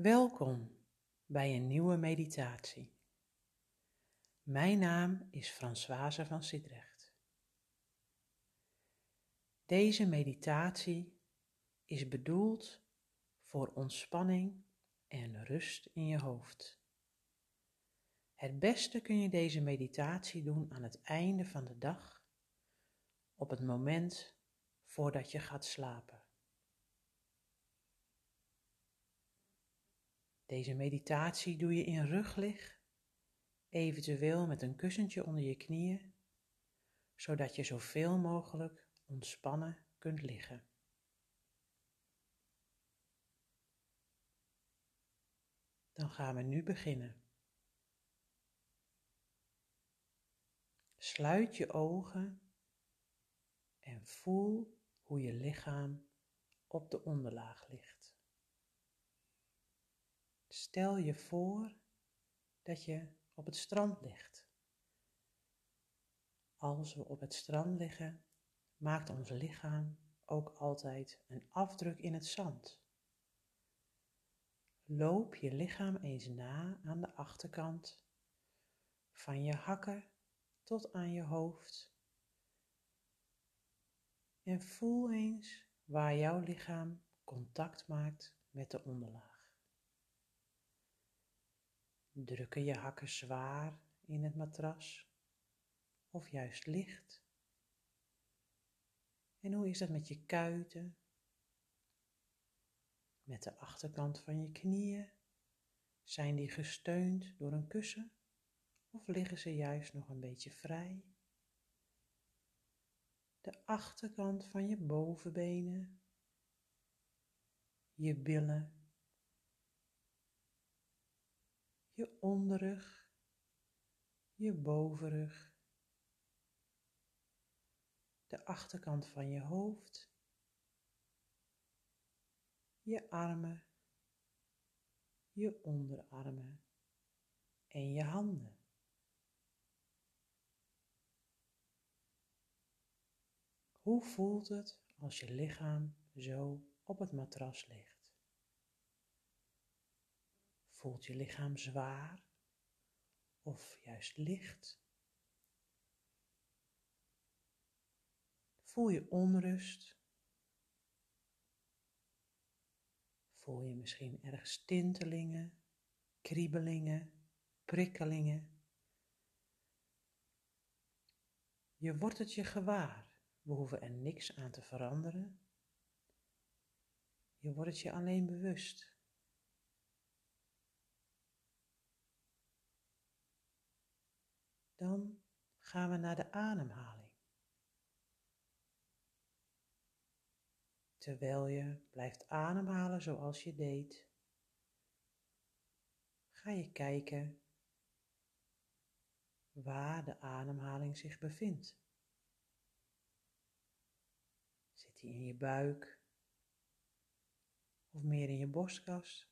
Welkom bij een nieuwe meditatie. Mijn naam is Françoise van Sidrecht. Deze meditatie is bedoeld voor ontspanning en rust in je hoofd. Het beste kun je deze meditatie doen aan het einde van de dag, op het moment voordat je gaat slapen. Deze meditatie doe je in ruglig, eventueel met een kussentje onder je knieën, zodat je zoveel mogelijk ontspannen kunt liggen. Dan gaan we nu beginnen. Sluit je ogen en voel hoe je lichaam op de onderlaag ligt. Stel je voor dat je op het strand ligt. Als we op het strand liggen, maakt ons lichaam ook altijd een afdruk in het zand. Loop je lichaam eens na aan de achterkant, van je hakken tot aan je hoofd. En voel eens waar jouw lichaam contact maakt met de onderlaag. Drukken je hakken zwaar in het matras of juist licht? En hoe is dat met je kuiten? Met de achterkant van je knieën? Zijn die gesteund door een kussen of liggen ze juist nog een beetje vrij? De achterkant van je bovenbenen, je billen je onderrug, je bovenrug, de achterkant van je hoofd, je armen, je onderarmen en je handen. Hoe voelt het als je lichaam zo op het matras ligt? Voelt je lichaam zwaar of juist licht? Voel je onrust? Voel je misschien ergens tintelingen, kriebelingen, prikkelingen? Je wordt het je gewaar. We hoeven er niks aan te veranderen. Je wordt het je alleen bewust. Dan gaan we naar de ademhaling. Terwijl je blijft ademhalen zoals je deed, ga je kijken waar de ademhaling zich bevindt. Zit die in je buik of meer in je borstkas?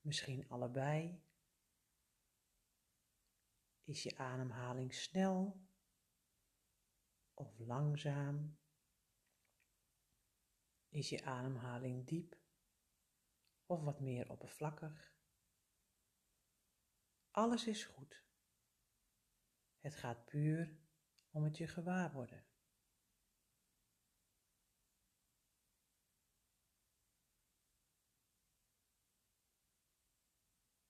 Misschien allebei. Is je ademhaling snel of langzaam? Is je ademhaling diep of wat meer oppervlakkig? Alles is goed. Het gaat puur om het je gewaar worden.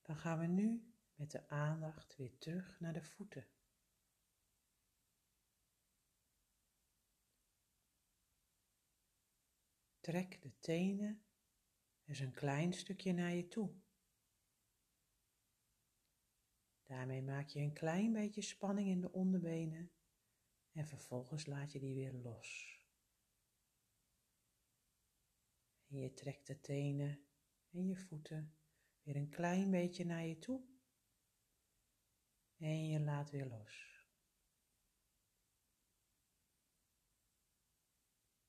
Dan gaan we nu met de aandacht weer terug naar de voeten. Trek de tenen eens een klein stukje naar je toe. Daarmee maak je een klein beetje spanning in de onderbenen en vervolgens laat je die weer los. En je trekt de tenen en je voeten weer een klein beetje naar je toe en je laat weer los.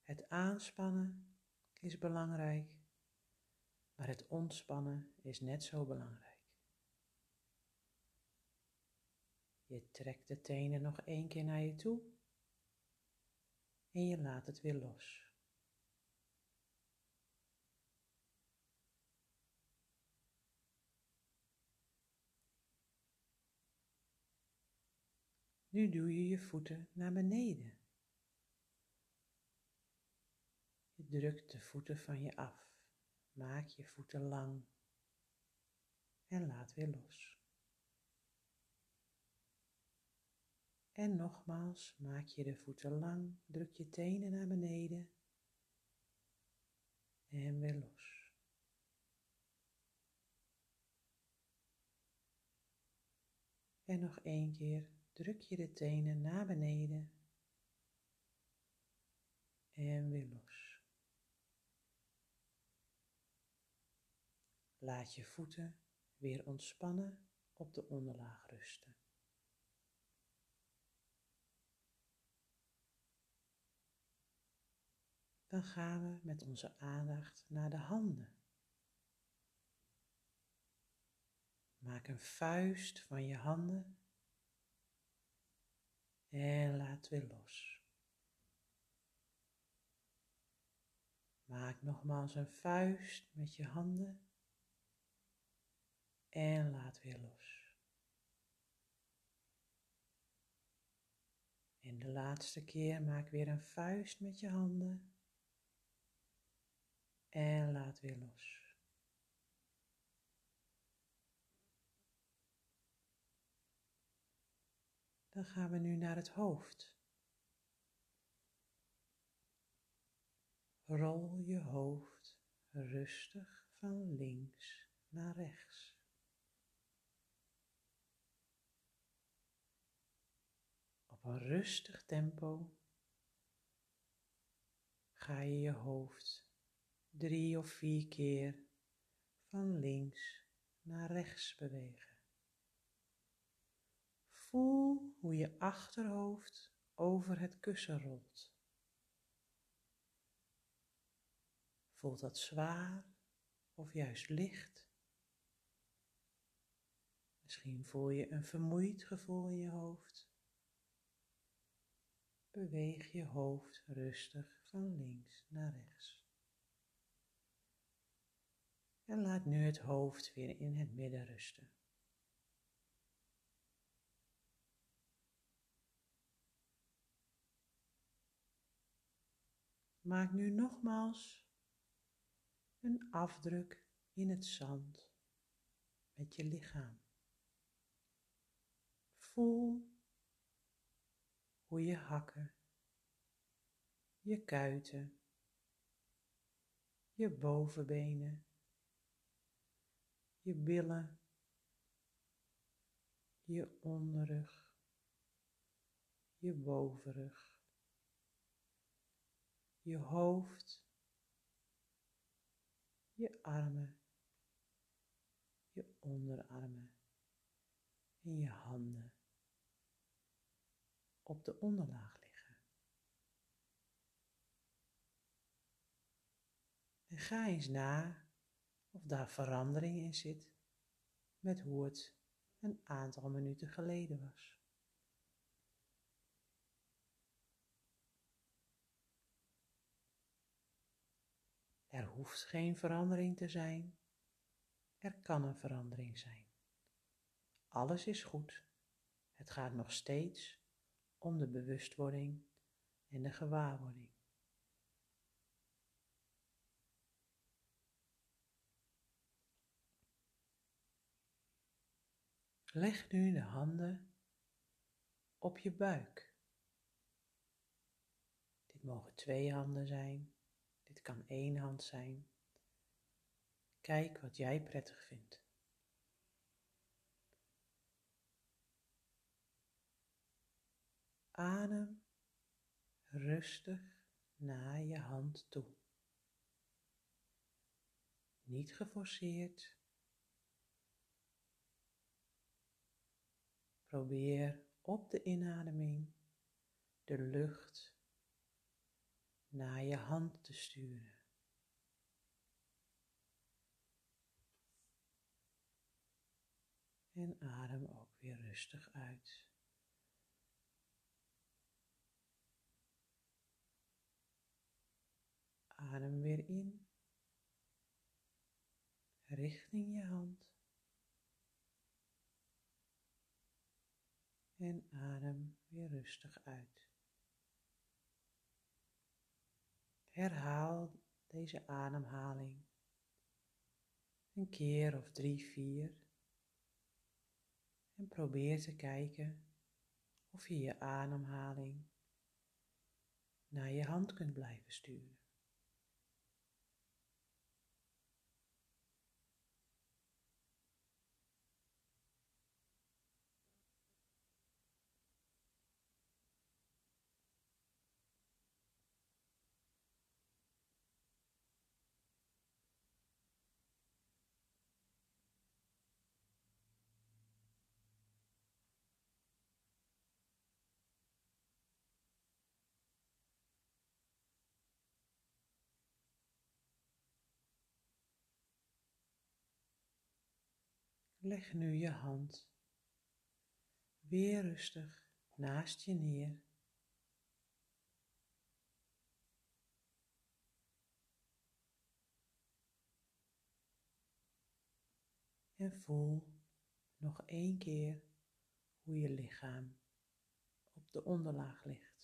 Het aanspannen is belangrijk, maar het ontspannen is net zo belangrijk. Je trekt de tenen nog één keer naar je toe en je laat het weer los. Nu doe je je voeten naar beneden. Je drukt de voeten van je af. Maak je voeten lang en laat weer los. En nogmaals, maak je de voeten lang, druk je tenen naar beneden en weer los. En nog één keer, druk je de tenen naar beneden en weer los. Laat je voeten weer ontspannen op de onderlaag rusten. Dan gaan we met onze aandacht naar de handen. Maak een vuist van je handen en laat weer los. Maak nogmaals een vuist met je handen en laat weer los. En de laatste keer maak weer een vuist met je handen en laat weer los. Dan gaan we nu naar het hoofd. Rol je hoofd rustig van links naar rechts. Op een rustig tempo ga je je hoofd drie of vier keer van links naar rechts bewegen. Voel hoe je achterhoofd over het kussen rolt. Voelt dat zwaar of juist licht? Misschien voel je een vermoeid gevoel in je hoofd. Beweeg je hoofd rustig van links naar rechts. En laat nu het hoofd weer in het midden rusten. Maak nu nogmaals een afdruk in het zand met je lichaam. Voel hoe je hakken, je kuiten, je bovenbenen, je billen, je onderrug, je bovenrug je hoofd, je armen, je onderarmen en je handen op de onderlaag liggen. En ga eens na of daar verandering in zit met hoe het een aantal minuten geleden was. Er hoeft geen verandering te zijn. Er kan een verandering zijn. Alles is goed. Het gaat nog steeds om de bewustwording en de gewaarwording. Leg nu de handen op je buik. Dit mogen twee handen zijn kan één hand zijn. Kijk wat jij prettig vindt. Adem rustig naar je hand toe. Niet geforceerd. Probeer op de inademing de lucht naar je hand te sturen. En adem ook weer rustig uit. Adem weer in, richting je hand. En adem weer rustig uit. Herhaal deze ademhaling een keer of drie, vier. En probeer te kijken of je je ademhaling naar je hand kunt blijven sturen. Leg nu je hand weer rustig naast je neer. En voel nog één keer hoe je lichaam op de onderlaag ligt.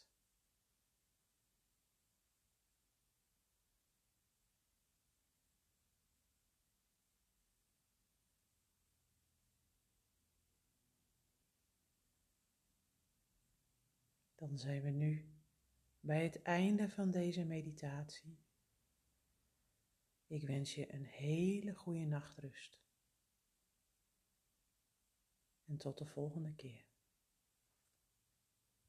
Dan zijn we nu bij het einde van deze meditatie. Ik wens je een hele goede nachtrust. En tot de volgende keer.